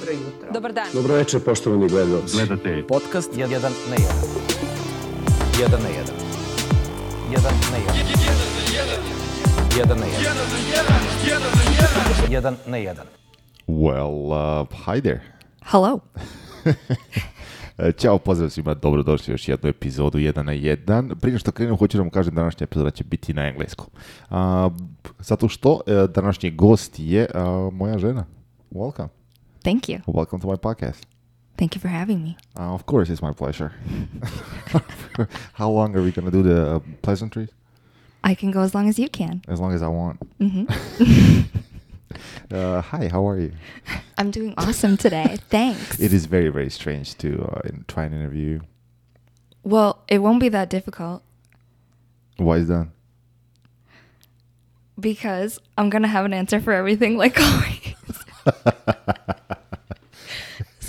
Dobro jutro. Dobar dan. Dobro večer, poštovani gledalci. Gledate Podcast 1 na 1. 1 na 1. 1 na 1. 1 na 1. 1 na 1. Well, uh, hi there. Hello. Ćao, pozdrav svima, dobrodošli u još jednu epizodu 1 na 1. Prije što krenem, hoću da vam kažem današnja epizoda će biti na engleskom. A, zato što e, današnji gost je a, moja žena. Welcome. Thank you. Welcome to my podcast. Thank you for having me. Uh, of course, it's my pleasure. How long are we going to do the uh, pleasantries? I can go as long as you can. As long as I want. hmm Uh, hi, how are you? I'm doing awesome today. Thanks. It is very, very strange to uh, in- try and interview you. Well, it won't be that difficult Why is that? because I'm going to have an answer for everything like always.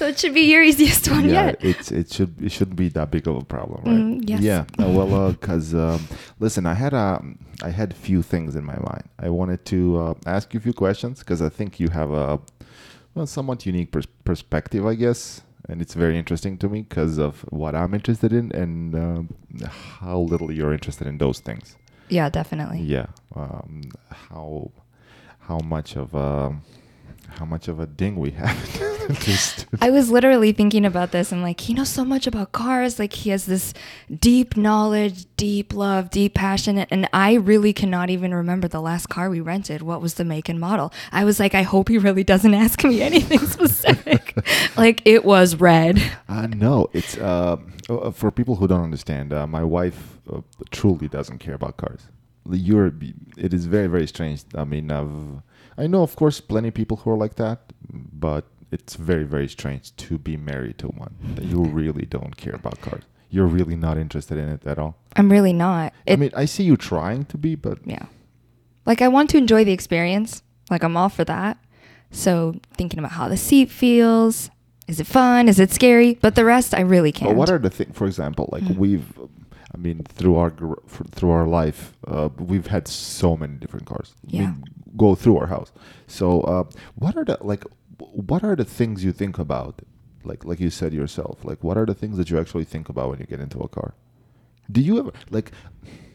So it should be your easiest one yeah, yet. it's it should it shouldn't be that big of a problem, right? Mm, yes. Yeah. Uh, well, because um, listen, I had um, I had few things in my mind. I wanted to uh, ask you a few questions because I think you have a well, somewhat unique pers- perspective, I guess, and it's very interesting to me because of what I'm interested in and um how little you're interested in those things. Yeah, definitely. Yeah. Um, how how much of a how much of a ding we have. Just I was literally thinking about this and like he knows so much about cars like he has this deep knowledge deep love deep passion and I really cannot even remember the last car we rented what was the make and model I was like I hope he really doesn't ask me anything specific like it was red Uh, no, it's uh, uh, for people who don't understand. Uh, my wife uh, truly doesn't care about cars. You're, it is very, very strange. I mean, I've, I know, of course, plenty of people who are like that, but it's very, very strange to be married to one that you really don't care about cars. You're really not interested in it at all. I'm really not I mean, I see you trying to be, but yeah like I want to enjoy the experience like I'm all for that so thinking about how the seat feels is it fun is it scary but the rest I really can't But what are the things? For example, like Mhm. we've, mean, through our gr- through our life, uh, we've had so many different cars. I Yeah. mean, go through our house. So, uh, what are the like? What are the things you think about? Like, like you said yourself. Like, what are the things that you actually think about when you get into a car? Do you ever like?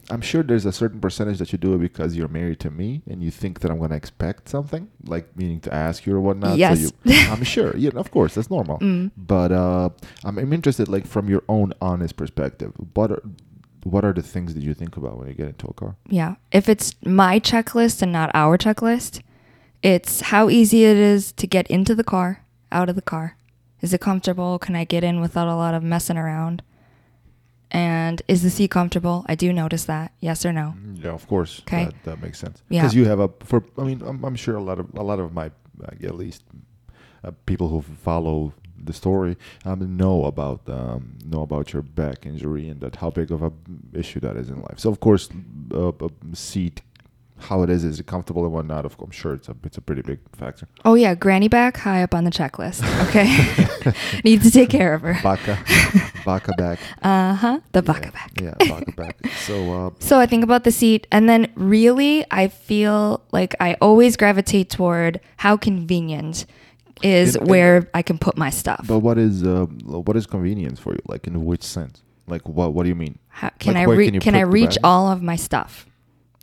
I'm sure there's a certain percentage that you do it because you're married to me and you think that I'm gonna expect something, like meaning to ask you or whatnot. Yes. So you, I'm sure. Yeah, of course, that's normal. Mm. But uh, I'm, I'm interested, like from your own honest perspective. What are what are the things that you think about when you get into a car? Yeah. If it's my checklist and not our checklist, it's how easy it is to get into the car, out of the car. Is it comfortable? Can I get in without a lot of messing around? And is the seat comfortable? I do notice that. Yes or no? Yeah, of course. 'Kay. that, that makes sense. Yeah. Because you have a for. I mean, I'm, I'm sure a lot of a lot of my at least uh, people who follow the story um, know about um, know about your back injury and that how big of a issue that is in life. So of course, uh, a seat, how it is, is it comfortable and whatnot. Of course, I'm sure it's a it's a pretty big factor. Oh, yeah. Granny back, high up on the checklist. Okay. Need to take care of her. Baka, baka back. Uh huh. The Yeah, baka back. Yeah, baka back. So uh, So I think about the seat, and then really, I feel like I always gravitate toward how convenient is where I can put my stuff. But what is uh, what is convenience for you? Like in which sense? Like what what do you mean? How, can Like, I re- can you can, I reach all of my stuff?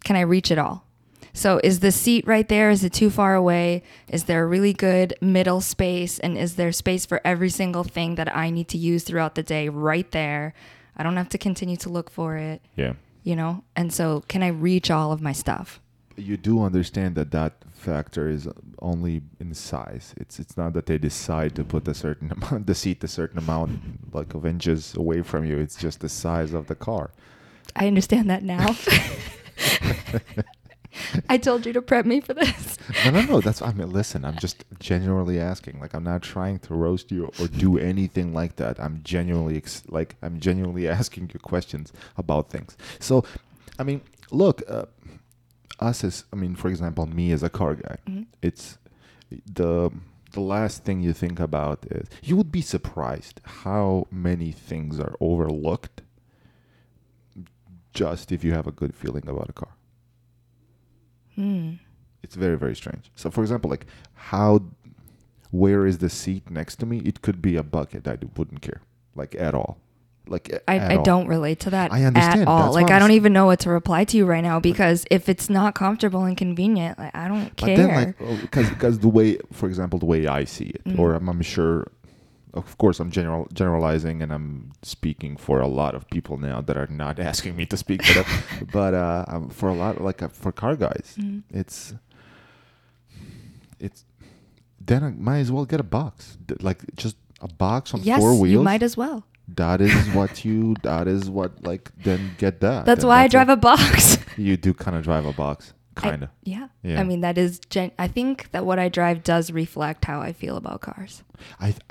Can I reach it all? So is the seat right there? Is it too far away? Is there a really good middle space? And is there space for every single thing that I need to use throughout the day right there? I don't have to continue to look for it, Yeah. you know? And so can I reach all of my stuff? You do understand that that factor is only in size. It's it's not that they decide to put a certain amount the seat a certain amount like of inches away from you. It's just the size of the car. I understand that now. I told you to prep me for this. No, no, no. That's I mean. Listen, I'm just genuinely asking. Like, I'm not trying to roast you or do anything like that. I'm genuinely ex- like I'm genuinely asking you questions about things. So, I mean, look, uh, us as I mean, for example, me as a car guy, Mhm. it's the the last thing you think about is you would be surprised how many things are overlooked just if you have a good feeling about a car. Hmm. It's very very strange. So, for example, like how where is the seat next to me? It could be a bucket. I wouldn't care, like at all, like I, I don't relate to that I understand. at all. That's like I don't even know what to reply to you right now because if it's not comfortable and convenient, like I don't But care. then, like, because because the way, for example, the way I see it, Mm. or I'm, I'm sure, of course, I'm general generalizing, and I'm speaking for a lot of people now that are not asking me to speak them. but uh, um, for a lot, like uh, for car guys, Mm. it's it's then I might as well get a box, like just a box on yes, four wheels. you might as well. That is what you. That is what like. Then get that. That's Then why I drive a box. You do kind of drive a box, kind of. yeah. Yeah. I mean, that is. Gen- I think that what I drive does reflect how I feel about cars. I. th-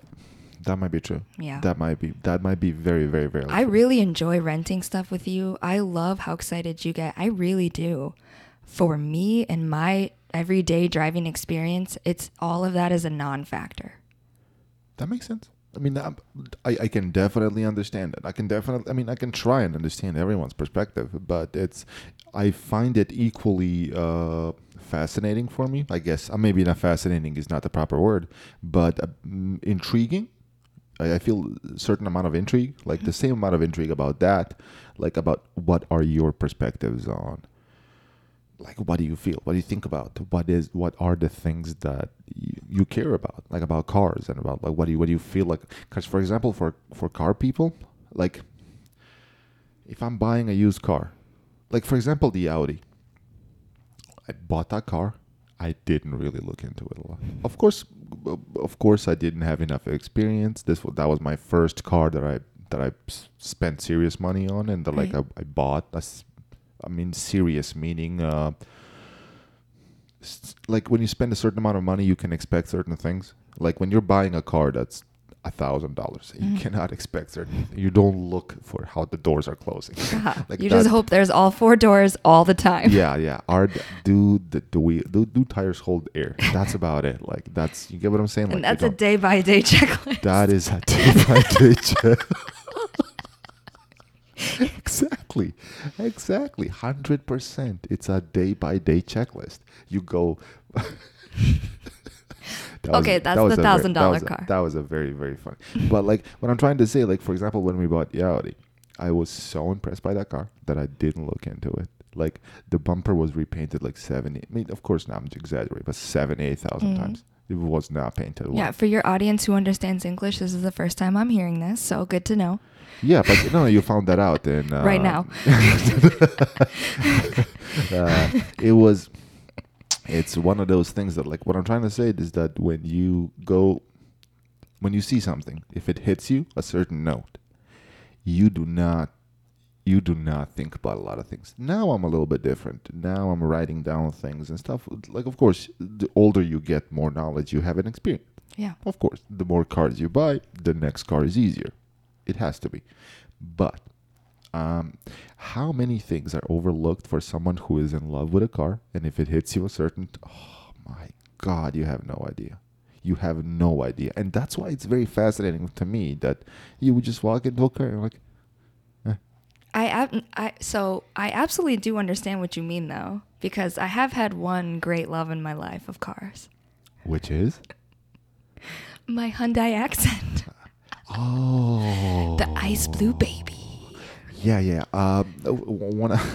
that might be true. Yeah. That might be. That might be very, very, very. I true. really enjoy renting stuff with you. I love how excited you get. I really do. For me and my everyday driving experience, it's all of that is a non-factor. That makes sense. I mean, I'm- I, I can definitely understand it. I can definitely, I mean, I can try and understand everyone's perspective, but it's, I find it equally uh, fascinating for me. I guess uh, maybe not fascinating is not the proper word, but uh, intriguing. I, I feel a certain amount of intrigue, like the same amount of intrigue about that, like about what are your perspectives on like what do you feel? What do you think about? What is what are the things that you, you care about? Like about cars and about like what do you what do you feel like? Because for example for for car people like if i'm buying a used car like for example the audi i bought that car. I didn't really look into it a lot. Of course of course i didn't have enough experience. This was that was my first car that i that i spent serious money on and that like mm-hmm. I, I bought a I mean, serious meaning, uh, like when you spend a certain amount of money, you can expect certain things. Like when you're buying a car that's a thousand dollars, you Mhm. cannot expect certain. You don't look for how the doors are closing. Like you just hope there's all four doors all the time. yeah, yeah. Are do the do we do, do tires hold air? That's about it. Like that's you get what I'm saying. Like and that's a day by day checklist. that is a day by day check. exactly, exactly, hundred percent. It's a day by day checklist. You go. That Okay, that's that the that $1,000 was a- car. That was a very very funny. But like what I'm trying to say, like for example, when we bought the Audi, I was so impressed by that car that I didn't look into it. Like the bumper was repainted like seventy. I mean, of course, now I'm exaggerating, but seven, eight thousand Mhm. times. It was not painted. well. Yeah, for your audience who understands English, this is the first time I'm hearing this, so good to know. Yeah, but no, you found that out in uh, Right now. uh, it was. It's one of those things that, like, what I'm trying to say is that when you go, when you see something, if it hits you a certain note, you do not, you do not think about a lot of things. Now I'm a little bit different. Now I'm writing down things and stuff. Like, of course, the older you get, more knowledge you have and experience. Yeah. Of course, the more cars you buy, the next car is easier. It has to be. But um, how many things are overlooked for someone who is in love with a car? And if it hits you a certain, oh my God, you have no idea. You have no idea. And that's why it's very fascinating to me that you would just walk into a car and you're like, I, ab- I so I absolutely do understand what you mean though, because I have had one great love in my life of cars. which is? My Hyundai accent. Oh. The ice blue baby. Yeah, yeah. Um, one.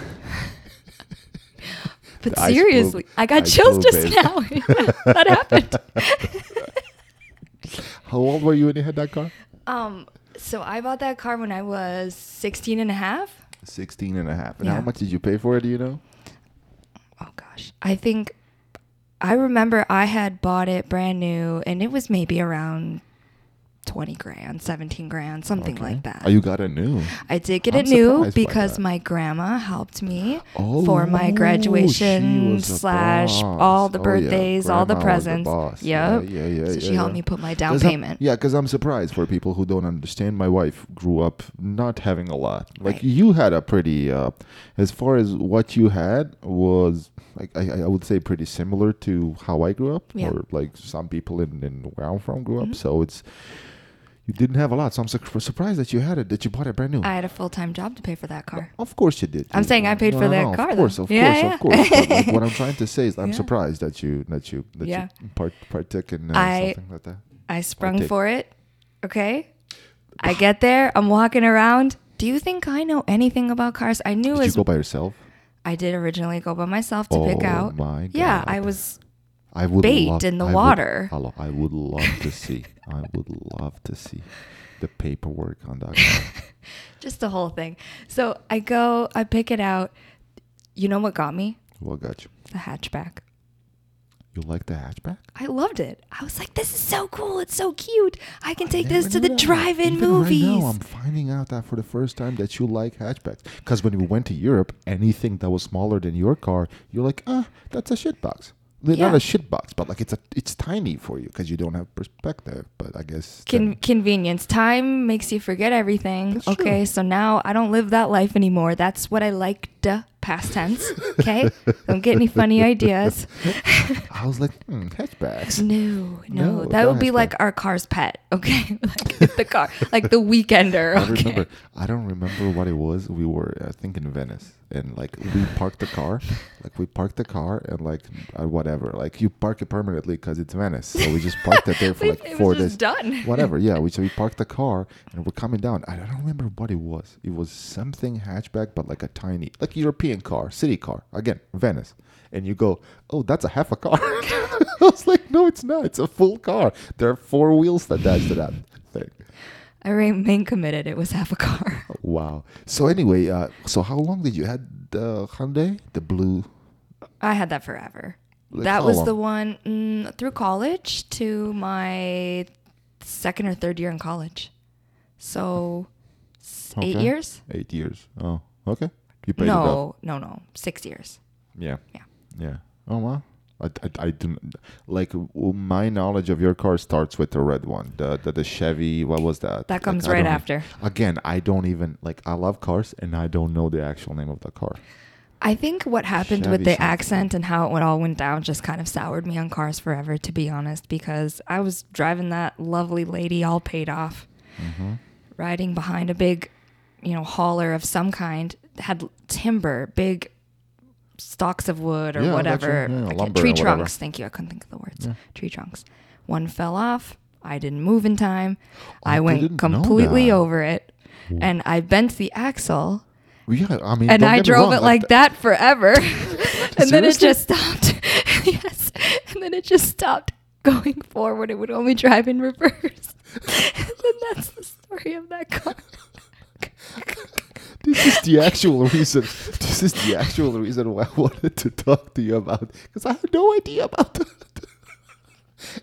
But The ice blue- seriously, I got chills just baby. now. that happened. How old were you when you had that car? Um, so I bought that car when I was 16 and a half. 16 and a half. And how much did you pay for it, do you know? Oh gosh. I think I remember I had bought it brand new and it was maybe around 20 grand, 17 grand, something Okay. like that. Oh, you got it new. I did get I'm it new because my grandma helped me Oh, for my graduation slash boss. all the Oh, yeah. birthdays, all the presents. Yep. Yeah, yeah, yeah. so yeah, she helped me put my down 'Cause I'm- payment. yeah, because I'm surprised for people who don't understand. My wife grew up not having a lot. Like Right. you had a pretty, uh, as far as what you had was, like I, I would say, pretty similar to how I grew up, Yeah. or like some people in, in where I'm from grew up. Mhm. So it's you didn't have a lot. So I'm su- surprised that you had it, that you bought it brand new. I had a full time job to pay for that car. Of course you did. I'm You- saying I paid no, for no, that no, car, Of though. course, of Yeah, course, yeah. of course. Like, what I'm trying to say is, I'm Yeah. surprised that you that you that Yeah. you part, partook in uh, I- something like that. I sprung take- for it. Okay. I get there. I'm walking around. Do you think I know anything about cars? I knew Did you go by yourself? I did originally go by myself to pick Oh out. my Yeah, I was. I would bait love, in the I would- water. hello, I would love to see. I would love to see the paperwork on that. Just the whole thing. So I go, I pick it out. You know what got me? what got you? The hatchback. You like the hatchback? I loved it. I was like, this is so cool. It's so cute. I can take Never this to the that. drive-in Even movies. Right now, I'm finding out that for the first time that you like hatchbacks. Because when we went to Europe, anything that was smaller than your car, you're like, ah, that's a shitbox. Not Yeah. a shitbox, but like it's a it's tiny for you because you don't have perspective. But I guess Con- convenience, Time makes you forget everything. That's okay, true. so now I don't live that life anymore. That's what I like to past tense. Okay, don't get any funny ideas. I was like, hmm, hatchbacks. No, no, No, that no would be like our car's pet. Okay, like the car, like the weekender. I Okay. remember. I don't remember what it was. We were, I think, in Venice, and like we parked the car, like we parked the car, and like uh, whatever, like you park it permanently because it's Venice, so we just parked it there for We- like it was four just days. done. Whatever, yeah. We so we parked the car, and we're coming down. I don't remember what it was. It was something hatchback, but like a tiny, like European car, city car. Again, Venice. And you go, oh, that's a half a car. I was like, no, it's not. It's a full car. There are four wheels attached to that thing. I remain committed. It was half a car. Wow. So anyway, uh, so how long did you had the Hyundai, the blue? I had that forever. Like that was long? the one mm, through college to my second or third year in college. So s- eight years? Eight years. Oh, okay. You paid it off. No, no, no, six years. Yeah. Yeah. Yeah. Oh wow. I, I, I do like my knowledge of your car starts with the red one, the the, the Chevy. What was that? That comes I right after. Again, I don't even like. I love cars, and I don't know the actual name of the car. I think what happened with the something. accent and how it all went down just kind of soured me on cars forever, to be honest, because I was driving that lovely lady all paid off, Mm-hmm. riding behind a big, you know, hauler of some kind, had timber, big stalks of wood or Yeah, I got you. whatever. Yeah, tree whatever. trunks. Thank you. I couldn't think of the words. Yeah. Tree trunks. One fell off. I didn't move in time. I I went completely over it. And I bent the axle Yeah, I mean, and I drove it like that forever. and then it just stopped. yes. And then it just stopped going forward. It would only drive in reverse. and then that's the story of that car. This is the actual reason. This is the actual reason why I wanted to talk to you about because I had no idea about that.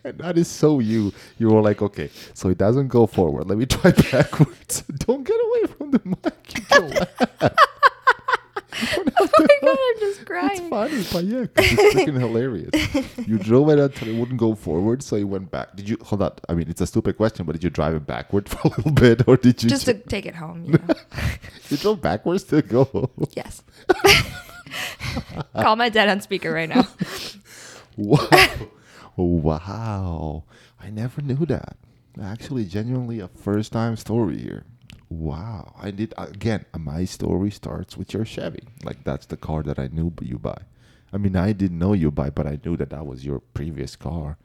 And that is so you. You were like, okay, so it doesn't go forward. Let me try backwards. Don't get away from the mic. You can laugh. oh my god, I'm just crying. It's funny, but yeah, it's freaking hilarious. You drove it until it wouldn't go forward, so you went back. Did you hold on? I mean, it's a stupid question, but did you drive it backward for a little bit, or did you Just to take it home, you know. you drove backwards to go? yes. Call my dad on speaker right now. Wow. wow. I never knew that. Actually, genuinely a first time story here. Wow. I did, again, my story starts with your Chevy. Like, that's the car that I knew you buy. I mean, I didn't know you buy, but I knew that that was your previous car.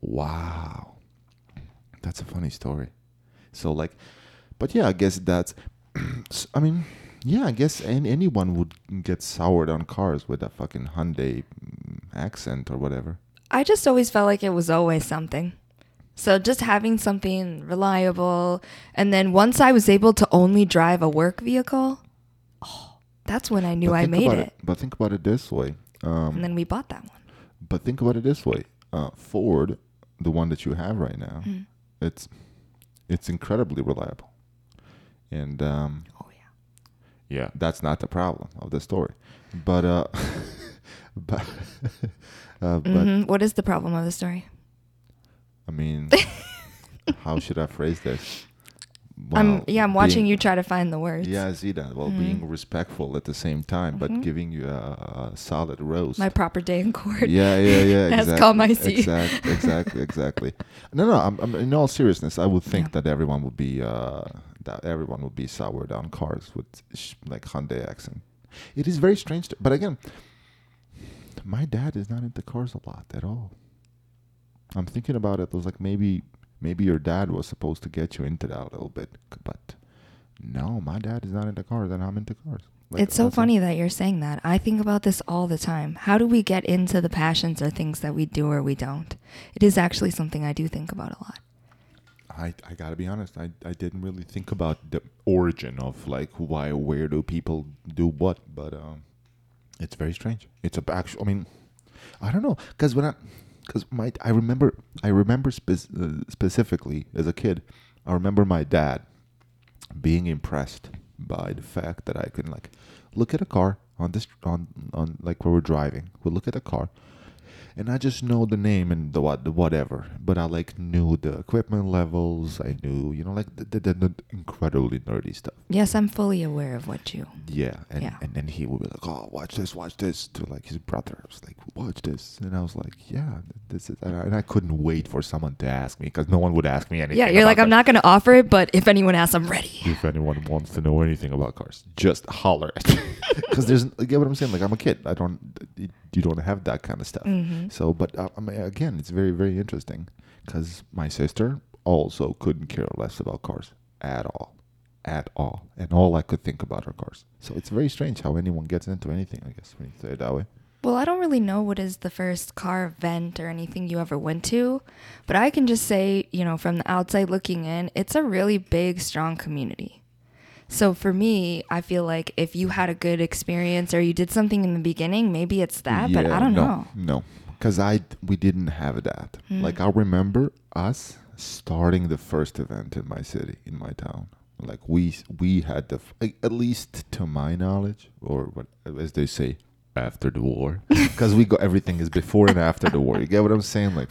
Wow. That's a funny story. So, like, but yeah, I guess that's, i mean, yeah, I guess any, anyone would get soured on cars with a fucking Hyundai mm, accent or whatever. I just always felt like it was always something. So just having something reliable, and then once I was able to only drive a work vehicle, oh, that's when I knew I made about it. But think about it this way. Um, And then we bought that one. but think about it this way. Uh, Ford, the one that you have right now, Mm. it's it's incredibly reliable. And um, Oh yeah. yeah, that's not the problem of the story. But uh, but uh, but hmm What is the problem of the story? I mean, how should I phrase this? I'm yeah. I'm watching you try to find the words. Yeah, I see that. Well, Mhm. being respectful at the same time, but Mhm. giving you a, a solid roast. My proper day in court. yeah, yeah, yeah. Exactly, come, I see. Exactly, exactly, exactly. No, no. I'm, I'm, in all seriousness, I would think Yeah. that everyone would be uh, that everyone would be soured on cars with sh- like Hyundai accent. It is very strange, to, but again, my dad is not into cars a lot at all. I'm thinking about it. It was like maybe Maybe your dad was supposed to get you into that a little bit, but no, my dad is not into cars, and I'm into cars. Like, it's so that's it. funny that you're saying that. I think about this all the time. How do we get into the passions or things that we do or we don't? It is actually something I do think about a lot. I, I gotta be honest. I, I didn't really think about the origin of like why where do people do what, but um, it's very strange. It's a actual. I mean, I don't know because when I because my I remember I remember spec- uh, specifically as a kid. I remember my dad being impressed by the fact that I can like look at a car on this on on like where we're driving. We look at a car, and I just know the name and the what the whatever. But I like knew the equipment levels. I knew you know like the, the, the, the incredibly nerdy stuff. Yes, I'm fully aware of what you. Yeah, and Yeah. and then he would be like, "Oh, watch this, watch this," to like his brother. I was like, "Watch this," and I was like, "Yeah, this is," and I, and I couldn't wait for someone to ask me because no one would ask me anything. Yeah, you're like, I'm not going to offer it, but if anyone asks, I'm ready. If anyone wants to know anything about cars, just holler at me. Because there's, you get what I'm saying? Like I'm a kid. I don't, you don't have that kind of stuff. Mhm. So, but uh, I mean, again, it's very, very interesting. Because my sister also couldn't care less about cars at all, at all, and all I could think about are cars. So it's very strange how anyone gets into anything. I guess when you say it that way. Well, I don't really know what is the first car event or anything you ever went to, but I can just say, you know, from the outside looking in, it's a really big, strong community. So for me, I feel like if you had a good experience or you did something in the beginning, maybe it's that, but I don't no, know. No, because I we didn't have that. Hmm. Like I remember us starting the first event in my city, in my town. Like we we had the at least to my knowledge, or what as they say, after the war, because we got everything is before and after the war. You get what I'm saying? Like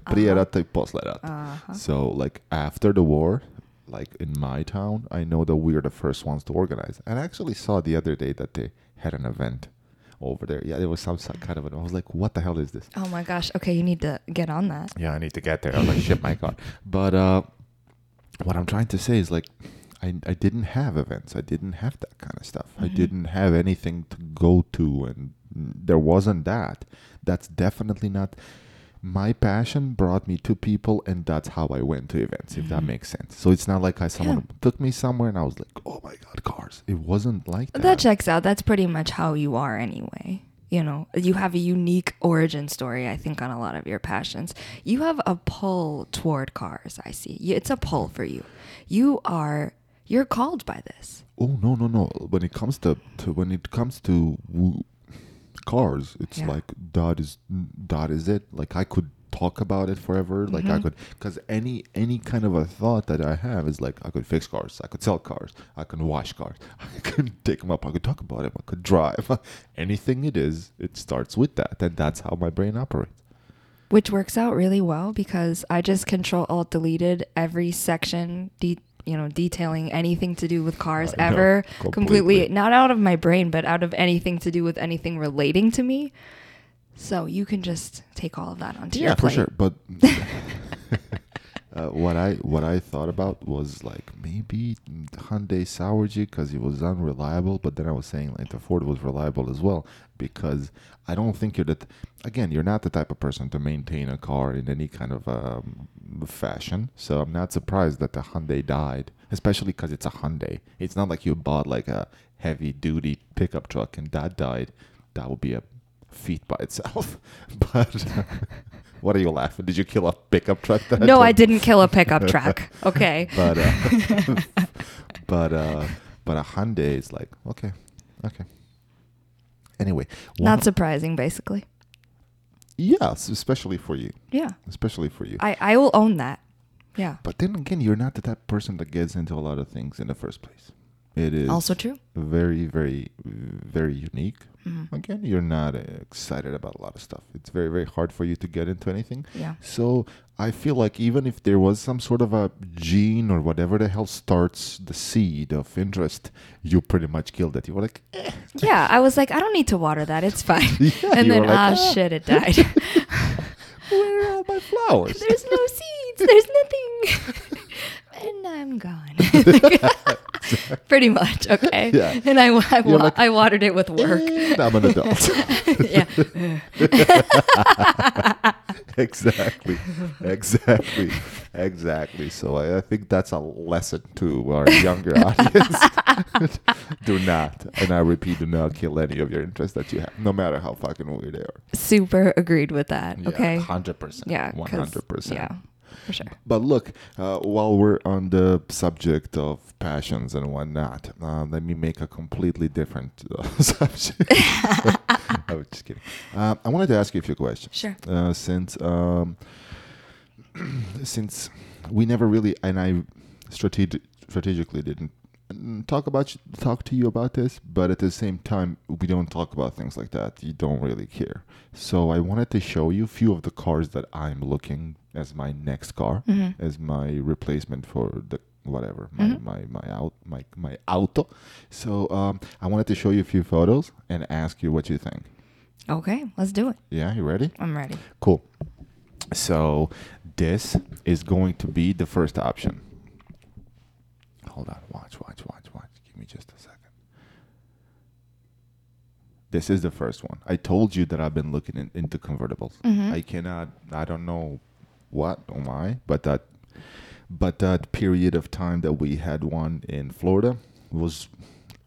Uh-huh. Uh-huh. So like after the war, like in my town, I know that we are the first ones to organize. And I actually saw the other day that they had an event over there. Yeah, there was some kind of an. I was like, what the hell is this? Oh my gosh. Okay, you need to get on that. Yeah, I need to get there. I was like, shit, my god. But uh, what I'm trying to say is like, I I didn't have events. I didn't have that kind of stuff. I Mhm. didn't have anything to go to, and there wasn't that. That's definitely not. My passion brought me to people, and that's how I went to events. If that Mhm. makes sense. So it's not like I someone Yeah. took me somewhere, and I was like, "Oh my god, cars!" It wasn't like that. That checks out. That's pretty much how you are anyway. You know, you have a unique origin story, I think, on a lot of your passions. You have a pull toward cars, I see. It's a pull for you. You are, you're called by this. Oh no no no! When it comes to, to when it comes to cars, it's Yeah. like that is that is it. Like I could talk about it forever. Like I Mhm. could because any any kind of a thought that I have is like I could fix cars, I could sell cars, I can wash cars, I can take them up, I could talk about them, I could drive. Anything it is, it starts with that, and that's how my brain operates. which works out really well because I just control alt deleted every section, de- you know, detailing anything to do with cars know, ever completely. completely not out of my brain, but out of anything to do with anything relating to me. So you can just take all of that onto yeah, your yeah for sure. But uh, what I what I thought about was like maybe Hyundai Sauergy because it was unreliable. But then I was saying like the Ford was reliable as well because I don't think you're that. Again, you're not the type of person to maintain a car in any kind of um, fashion. So I'm not surprised that the Hyundai died, especially because it's a Hyundai. It's not like you bought like a heavy duty pickup truck and that died. That would be a feat by itself. but what are you laughing? Did you kill a pickup truck? That No, I didn't kill a pickup truck. Okay. But uh, but uh, but a Hyundai is like okay, okay. Anyway, Not surprising, basically. yes, especially for you, Yeah. especially for you. I, I will own that. Yeah. but then again, you're not the type of person that gets into a lot of things in the first place. It is Also true. very, very, very unique. Mhm. Again, you're not uh, excited about a lot of stuff. It's very, very hard for you to get into anything. Yeah. So I feel like even if there was some sort of a gene or whatever the hell starts the seed of interest, you pretty much killed it. You were like, eh. Yeah. I was like, I don't need to water that. It's fine. Yeah, and then, like, ah, "Ah." shit, it died. where are all my flowers? There's no seeds. There's nothing. and I'm gone. Pretty much. Okay. Yeah. And I, I, wa- like, I watered it with work. And I'm an adult. yeah. exactly, exactly, exactly. So I, I think that's a lesson to our younger audience. do not, and I repeat, do not kill any of your interests that you have, no matter how fucking weird they are. Super agreed with that. okay. hundred percent. Yeah. 100%. Yeah, for sure. But look, uh, while we're on the subject of passions and whatnot, uh, let me make a completely different uh, subject. I was just kidding. Uh, I wanted to ask you a few questions. Sure. Uh, since um, since we never really, and I strategic, strategically didn't talk about talk to you about this, but at the same time, we don't talk about things like that. You don't really care. So I wanted to show you a few of the cars that I'm looking as my next car, Mm-hmm. as my replacement for the whatever my Mhm. my my out my my auto. So um, I wanted to show you a few photos and ask you what you think. Okay, let's do it. Yeah, you ready? I'm ready. Cool. So this is going to be the first option. Hold on. Watch, watch, watch, watch. Give me just a second. This is the first one. I told you that I've been looking in, into convertibles. Mhm. I cannot. I don't know what or why, but that, but that period of time that we had one in Florida was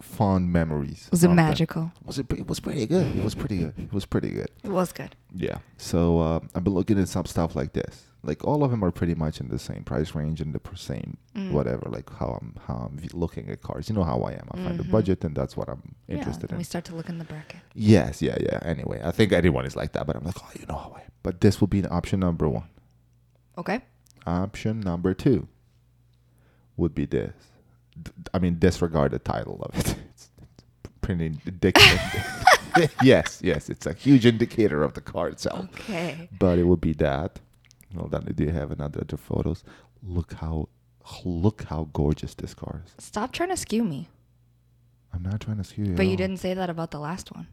fond memories. Was it of that. magical? Was it? It was pretty good. It was pretty good. It was pretty good. It was good. Yeah. So uh, I've been looking at some stuff like this. Like all of them are pretty much in the same price range and the same Mm. whatever. Like how I'm how I'm looking at cars. You know how I am. I find a budget and that's what I'm interested yeah, in. We start to look in the bracket. yes. Yeah. Yeah. Anyway, I think anyone is like that. But I'm like, oh, you know how I am. But this will be option number one. Okay. Option number two would be this. D- I mean, disregard the title of it. It's, it's pretty indicative. yes. Yes. It's a huge indicator of the car itself Okay. but it would be that. Hold on, do you have another other photos? Look how look how gorgeous this car is. Stop trying to skew me. I'm not trying to skew you. But you didn't say that about the last one.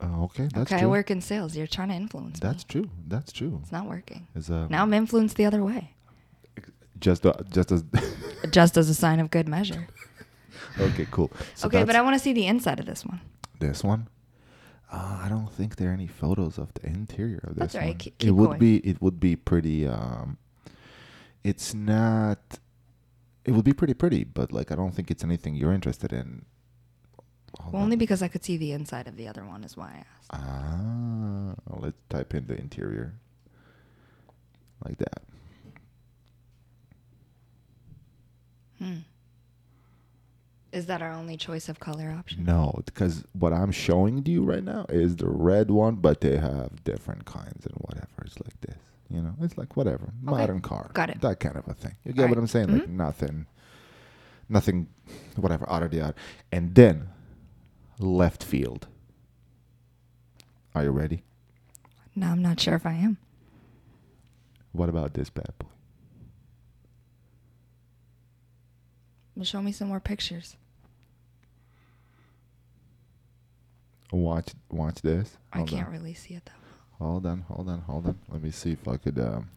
Oh, okay, that's okay, true. I work in sales. You're trying to influence That's me. true. That's true. It's not working. It's, uh, Now I'm influenced the other way. just uh, just as Just as a sign of good measure. okay, cool. So okay, but I want to see the inside of this one. this one. Uh, I don't think there are any photos of the interior of this That's right, one. keep- it keep would going. be it would be pretty. Um, it's not. It would be pretty pretty, but like I don't think it's anything you're interested in. Hold Well, on. only because I could see the inside of the other one is why I asked. Ah, let's type in the interior. Like that. Hmm. Is that our only choice of color option? No, because what I'm showing to you right now is the red one, but they have different kinds and whatever. It's like this. You know, it's like whatever. Modern car. Got it. That kind of a thing. You get All what right. I'm saying? Like Mhm. nothing, nothing, whatever, out of the out. And then left field. Are you ready? No, I'm not sure if I am. What about this bad boy? Well, show me some more pictures. Watch, watch this. I can't on. really see it though. Hold on, hold on, hold on. Let me see if I could um,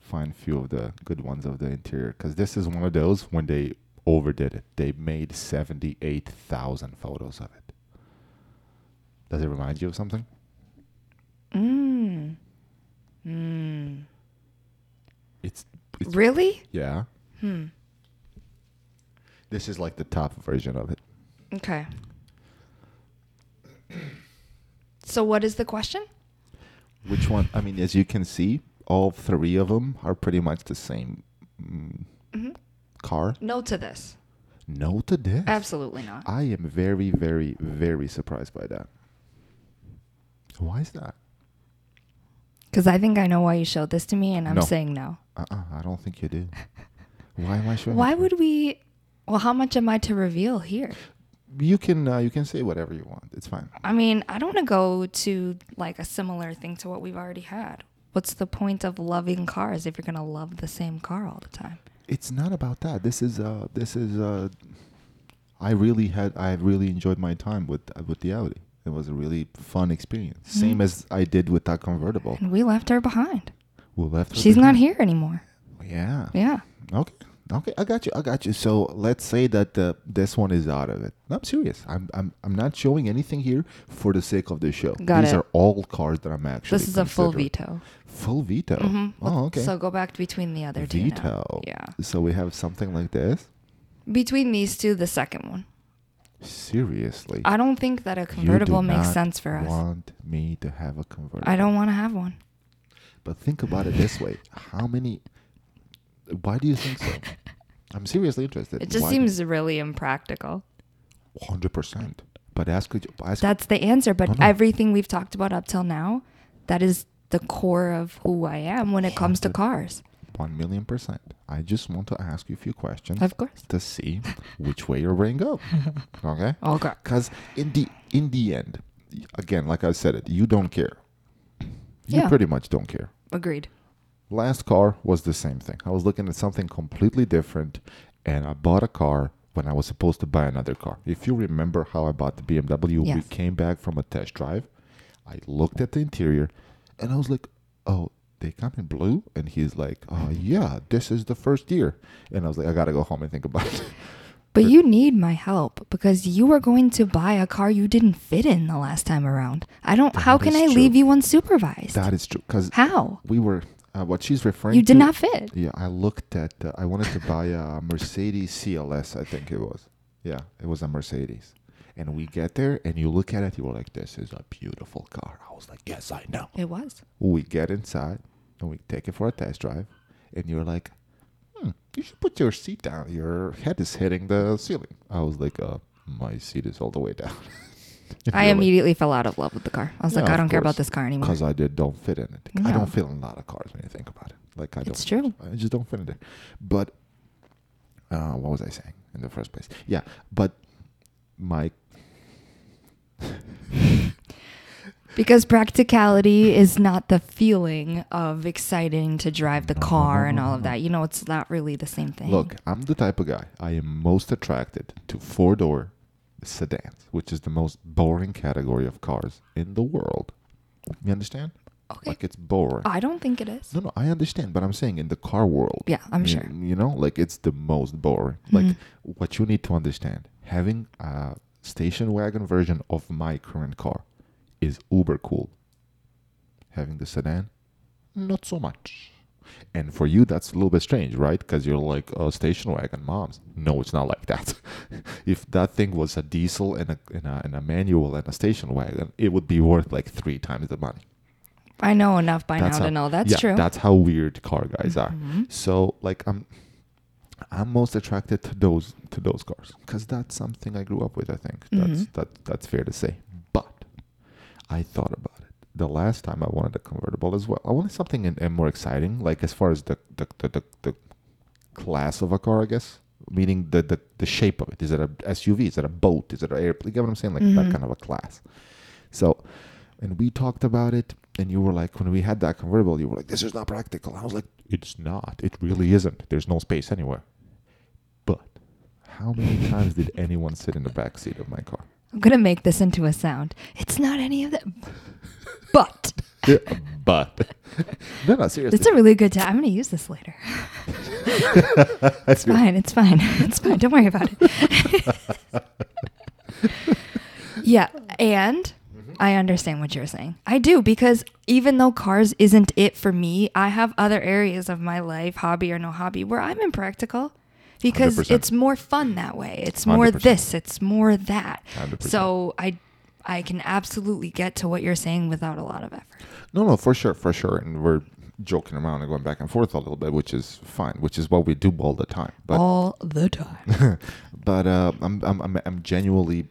find a few of the good ones of the interior. Because this is one of those when they overdid it. They made 78,000 photos of it. Does it remind you of something? Mmm. Mmm. It's, it's Really? yeah. Hmm. This is like the top version of it. Okay. So what is the question? Which one? I mean, as you can see, all three of them are pretty much the same mm, hmm car. No to this. No to this. Absolutely not. I am very, very, very surprised by that. Why is that? Because I think I know why you showed this to me, and I'm No. saying no. Uh-uh, I don't think you do. Why am I showing? Why would we? Well, how much am I to reveal here? You? can uh, you can say whatever you want. It's fine. I mean, I don't want to go to like a similar thing to what we've already had. What's the point of loving cars if you're gonna love the same car all the time? It's not about that. This is uh this is uh I really had I really enjoyed my time with uh, with the Audi. It was a really fun experience. Same Mhm. as I did with that convertible. And we left her behind. We left. her She's not here anymore. Yeah. Yeah. Okay. Okay, I got you. I got you. So let's say that uh, this one is out of it. No, I'm serious. I'm, I'm I'm not showing anything here for the sake of the show. Got These it. are all cards that I'm actually. This is a full veto. Full veto. Mhm. Oh, okay. So go back between the other two. veto. Yeah. So we have something like this. Between these two, the second one. Seriously. I don't think that a convertible makes sense for us. Want me to have a convertible? I don't want to have one. But think about it this way: How many? Why do you think so? I'm seriously interested. It just seems really impractical. hundred percent. But ask, ask That's the answer. But No, no. everything we've talked about up till now, that is the core of who I am when it comes to cars. one million percent. I just want to ask you a few questions Of course. to see which way your brain goes. Okay. Okay. Because in the in the end, again, like I said, it you don't care. You Yeah. pretty much don't care. Agreed. Last car was the same thing. I was looking at something completely different, and I bought a car when I was supposed to buy another car. If you remember how I bought the BMW, we came back from a test drive. I looked at the interior, and I was like, "Oh, they come in blue." And he's like, "Oh, yeah, this is the first year." And I was like, "I gotta go home and think about it." But you need my help because you were going to buy a car you didn't fit in the last time around. I don't. how can I true. leave you unsupervised? that is true, because how? we were. Uh, what she's referring You to. You did not fit. Yeah, I looked at. Uh, I wanted to buy a Mercedes CLS. I think it was. Yeah, it was a Mercedes. And we get there, and you look at it, you were like, "This is a beautiful car." I was like, "Yes, I know." It was. We get inside, and we take it for a test drive, and you're like, "Hmm, you should put your seat down. Your head is hitting the ceiling." I was like, "Uh, my seat is all the way down." I immediately fell out of love with the car. I was Yeah, like, I don't care about this car anymore. because I did don't fit in it. I don't fit in a lot of cars when you think about it. Like I don't. It's true. I just don't fit in there. But uh, what was I saying in the first place? Yeah, but my Because practicality is not the feeling of exciting to drive the car no, and all no, of that. You know, it's not really the same thing. look. I'm the type of guy. I am most attracted to four door sedans, which is the most boring category of cars in the world. You understand? okay. Like it's boring. I don't think it is. no, no, I understand, but I'm saying in the car world. Yeah, I'm you- sure. You know, like it's the most boring. Like Mhm. what you need to understand, having a station wagon version of my current car is uber cool. Having the sedan, not so much. And for you, that's a little bit strange, right? Because you're like, oh, station wagon, moms. No, it's not like that. if that thing was a diesel and a, and a and a manual and a station wagon, it would be worth like three times the money. I know enough by That's now how- to know that's yeah, true. That's how weird car guys are. Mhm. So like I'm I'm most attracted to those to those cars because that's something I grew up with. I think that's Mhm. that that's fair to say. But I thought about it. The last time I wanted a convertible as well. I wanted something in, in more exciting, like as far as the the, the the the class of a car, I guess. Meaning the, the the shape of it. Is it a SUV? Is it a boat? Is it an airplane? You get what I'm saying? Like that Mhm. kind of a class. So, and we talked about it, and you were like, when we had that convertible, you were like, this is not practical. I was like, it's not. It really isn't. There's no space anywhere. But how many times did anyone sit in the back seat of my car? I'm gonna make this into a sound. It's not any of that. But but no, no, seriously. it's a really good time. I'm gonna use this later. It's fine. It's fine. It's fine. Don't worry about it. yeah, and I understand what you're saying. I do because even though cars isn't it for me, I have other areas of my life, hobby or no hobby, where I'm impractical because 100%. it's more fun that way. It's more 100%. this. It's more that. 100%. So I, I can absolutely get to what you're saying without a lot of effort. No, no, for sure, for sure. And we're joking around and going back and forth a little bit, which is fine, which is what we do all the time. But all the time. but uh, I'm, I'm I'm I'm genuinely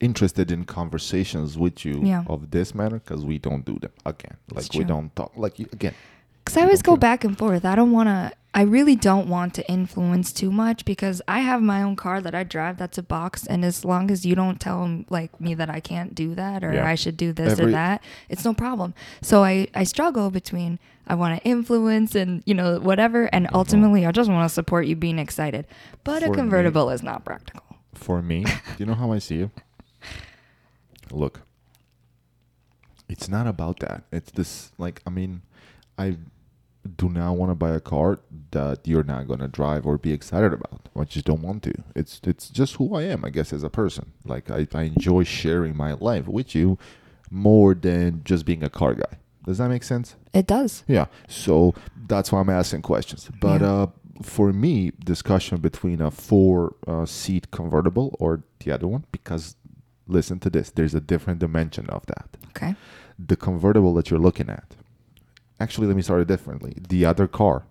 interested in conversations with you Yeah. of this matter because we don't do them again. Like we don't talk like you- again. Because I always go care. back and forth. I don't want to, I really don't want to influence too much because I have my own car that I drive that's a box. And as long as you don't tell like me that I can't do that or Yeah. I should do this or that, it's no problem. So I, I struggle between I want to influence and, you know, whatever. And mm-hmm. ultimately, I just want to support you being excited. But For a me- convertible is not practical. For me, do you know how I see you? Look, it's not about that. It's this like I mean, I do not want to buy a car that you're not gonna drive or be excited about. I just don't want to. It's it's just who I am, I guess, as a person. Like I, I enjoy sharing my life with you more than just being a car guy. Does that make sense? It does. Yeah. So that's why I'm asking questions. But Yeah. uh, for me, discussion between a four uh, seat convertible or the other one, because listen to this, there's a different dimension of that. Okay. The convertible that you're looking at. Actually, let me start it differently. The other car,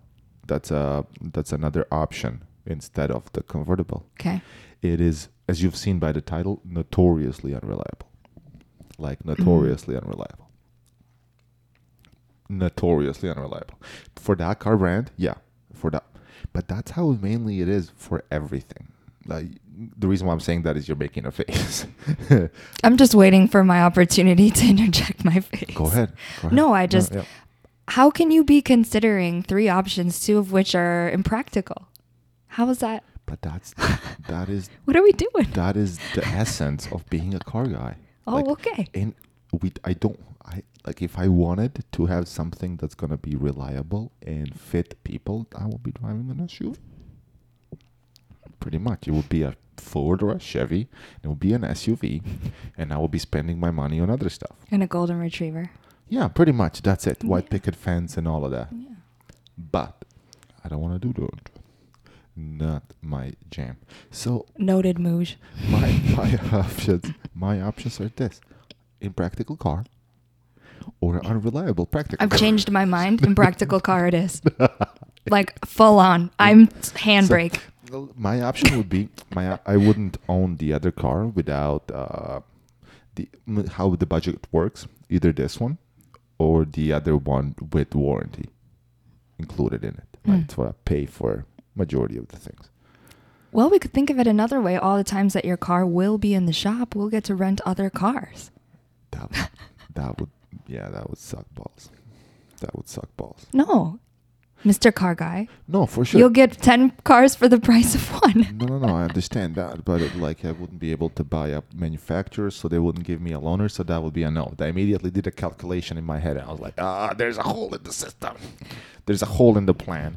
that's a that's another option instead of the convertible. Okay. It is, as you've seen by the title, notoriously unreliable. Like mm-hmm. notoriously unreliable. Notoriously unreliable. For that car brand, yeah. For that, but that's how mainly it is for everything. Like the reason why I'm saying that is you're making a face. I'm just waiting for my opportunity to interject my face. Go ahead. Go ahead. No, I just- yeah. How can you be considering three options, two of which are impractical? How is that? But that's that is What are we doing? that is the essence of being a car guy. Oh, Like, okay. and we I don't I like if I wanted to have something that's gonna be reliable and fit people, I will be driving an SUV. Pretty much, it would be a Ford or a Chevy. It will be an SUV, and I will be spending my money on other stuff. And a golden retriever. Yeah, pretty much. That's it. White Yeah. picket fence and all of that. Yeah. But I don't want to do that. Not my jam. So Noted, Mooj. my my options my options are this: impractical car or unreliable practical. I've car. changed my mind. Impractical car it is. Like full on. I'm handbrake. Well, My option would be my I wouldn't own the other car without uh, the how the budget works. Either this one or the other one with warranty included in it. Mm. That's what I pay for majority of the things. Well, we could think of it another way. All the times that your car will be in the shop, we'll get to rent other cars. That would, that would yeah that would suck balls. That would suck balls. No, Mr. Car Guy, No, for sure. you'll get 10 cars for the price of one. No, no, no. I understand that, but it, like I wouldn't be able to buy a manufacturer, so they wouldn't give me a loaner, so that would be a no. I immediately did a calculation in my head, and I was like, ah, there's a hole in the system. There's a hole in the plan.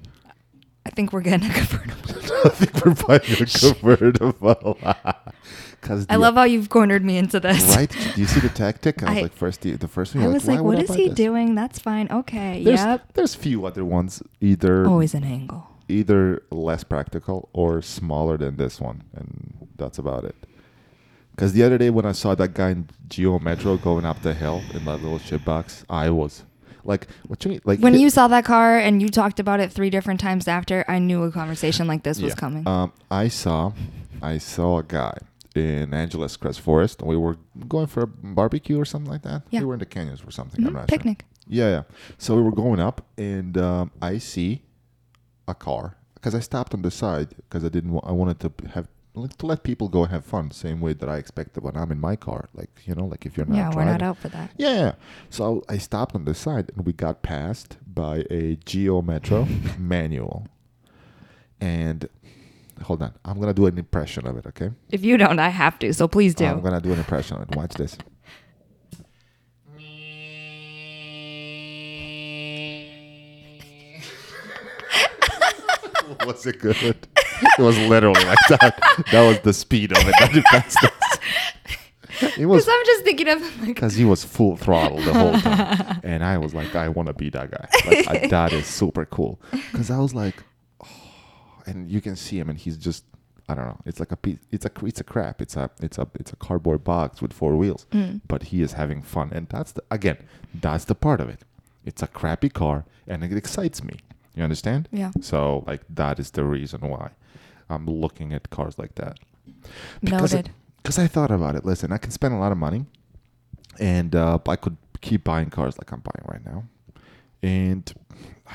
I think we're getting a convertible. I think we're buying a convertible. Cause I love how you've cornered me into this. right. Do you see the tactic? I was I- like, first the, the first one. I was like, why what is he this? doing? That's fine. Okay. There's, yep. There's few other ones either Always an angle. either less practical or smaller than this one, and that's about it. Because the other day when I saw that guy in Geo Metro going up the hill in that little shit box, I was like, "What you mean?" Like When hi- you saw that car and you talked about it three different times after, I knew a conversation like this was coming. Um, I saw, I saw a guy in Angeles Crest Forest. We were going for a barbecue or something like that. Yeah. We were in the canyons or something. I'm Mhm, not sure. Picnic. Yeah, yeah. So we were going up, and um, I see a car because I stopped on the side because I didn't. wa- I wanted to have like, to let people go have fun, same way that I expected when I'm in my car. Like you know, like if you're not Yeah, we're not out for that. Yeah, yeah. So I stopped on the side, and we got passed by a Geo Metro manual. And hold on, I'm gonna do an impression of it. Okay. If you don't, I have to. So please do. I'm gonna do an impression of it. Watch this. was it good? It was literally like that. That was the speed of it that it passed us. It was Because I'm just thinking of like, because he was full throttle the whole time, and I was like, I want to be that guy. Like, I, that is super cool. Because I was like, oh, and you can see him, and he's just, I don't know. It's like a piece. It's a it's a crap. It's a it's a it's a cardboard box with four wheels. Mm. But he is having fun, and that's the again, that's the part of it. It's a crappy car, and it excites me. You understand? yeah, So like that is the reason why I'm looking at cars like that. Because noted. Because I thought about it. Listen, I can spend a lot of money, and uh, I could keep buying cars like I'm buying right now, and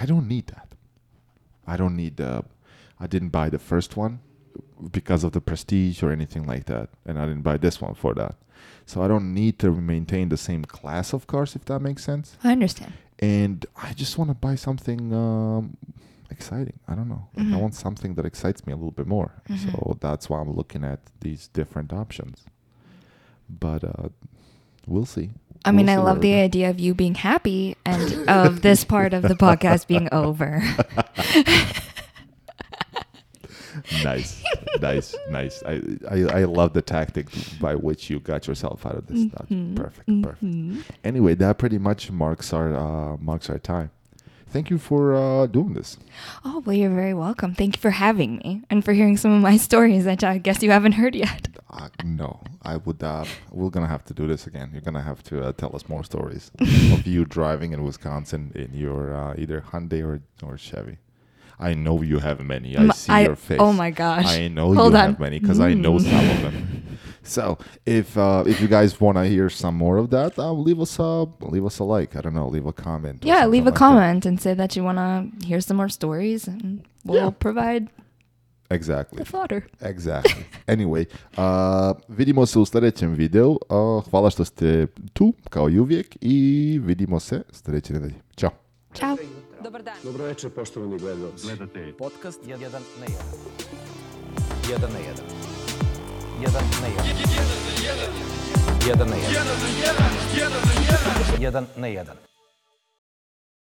I don't need that. I don't need the. I didn't buy the first one because of the prestige or anything like that, and I didn't buy this one for that. So I don't need to maintain the same class of cars, if that makes sense. I understand. And I just want to buy something um, exciting. I don't know. Like, I want something that excites me a little bit more. Mhm. So that's why I'm looking at these different options. But uh, we'll see. I mean, We'll I see love the idea of you being happy and of this part of the podcast being over. nice, nice, nice. I, I I love the tactic by which you got yourself out of this. Mm-hmm. perfect, perfect. Anyway, that pretty much marks our uh, marks our time. Thank you for uh, doing this. Oh, well, you're very welcome. Thank you for having me and for hearing some of my stories that I guess you haven't heard yet. Uh, no, I would. Uh, we're gonna have to do this again. You're gonna have to uh, tell us more stories of you driving in Wisconsin in your uh, either Hyundai or or Chevy. I know you have many. I see I- your face. oh my gosh. I know Hold you on. have many because I know Mm. some of them. So if uh, if you guys want to hear some more of that, uh, leave us a leave us a like. I don't know, leave a comment. Yeah, leave a like that. comment and say that you want to hear some more stories and we'll Yeah. provide Exactly. the fodder. Exactly. anyway, uh, vidimo se u sljedećem videu. Uh, hvala što ste tu, kao i uvijek, i vidimo se sljedeće nedelje. Ćao. Ćao. Dobar dan. Dobro večer, poštovani gledalci. Gledate Podcast 1 na 1. 1 na 1. 1 na 1. 1 na 1. 1 na 1.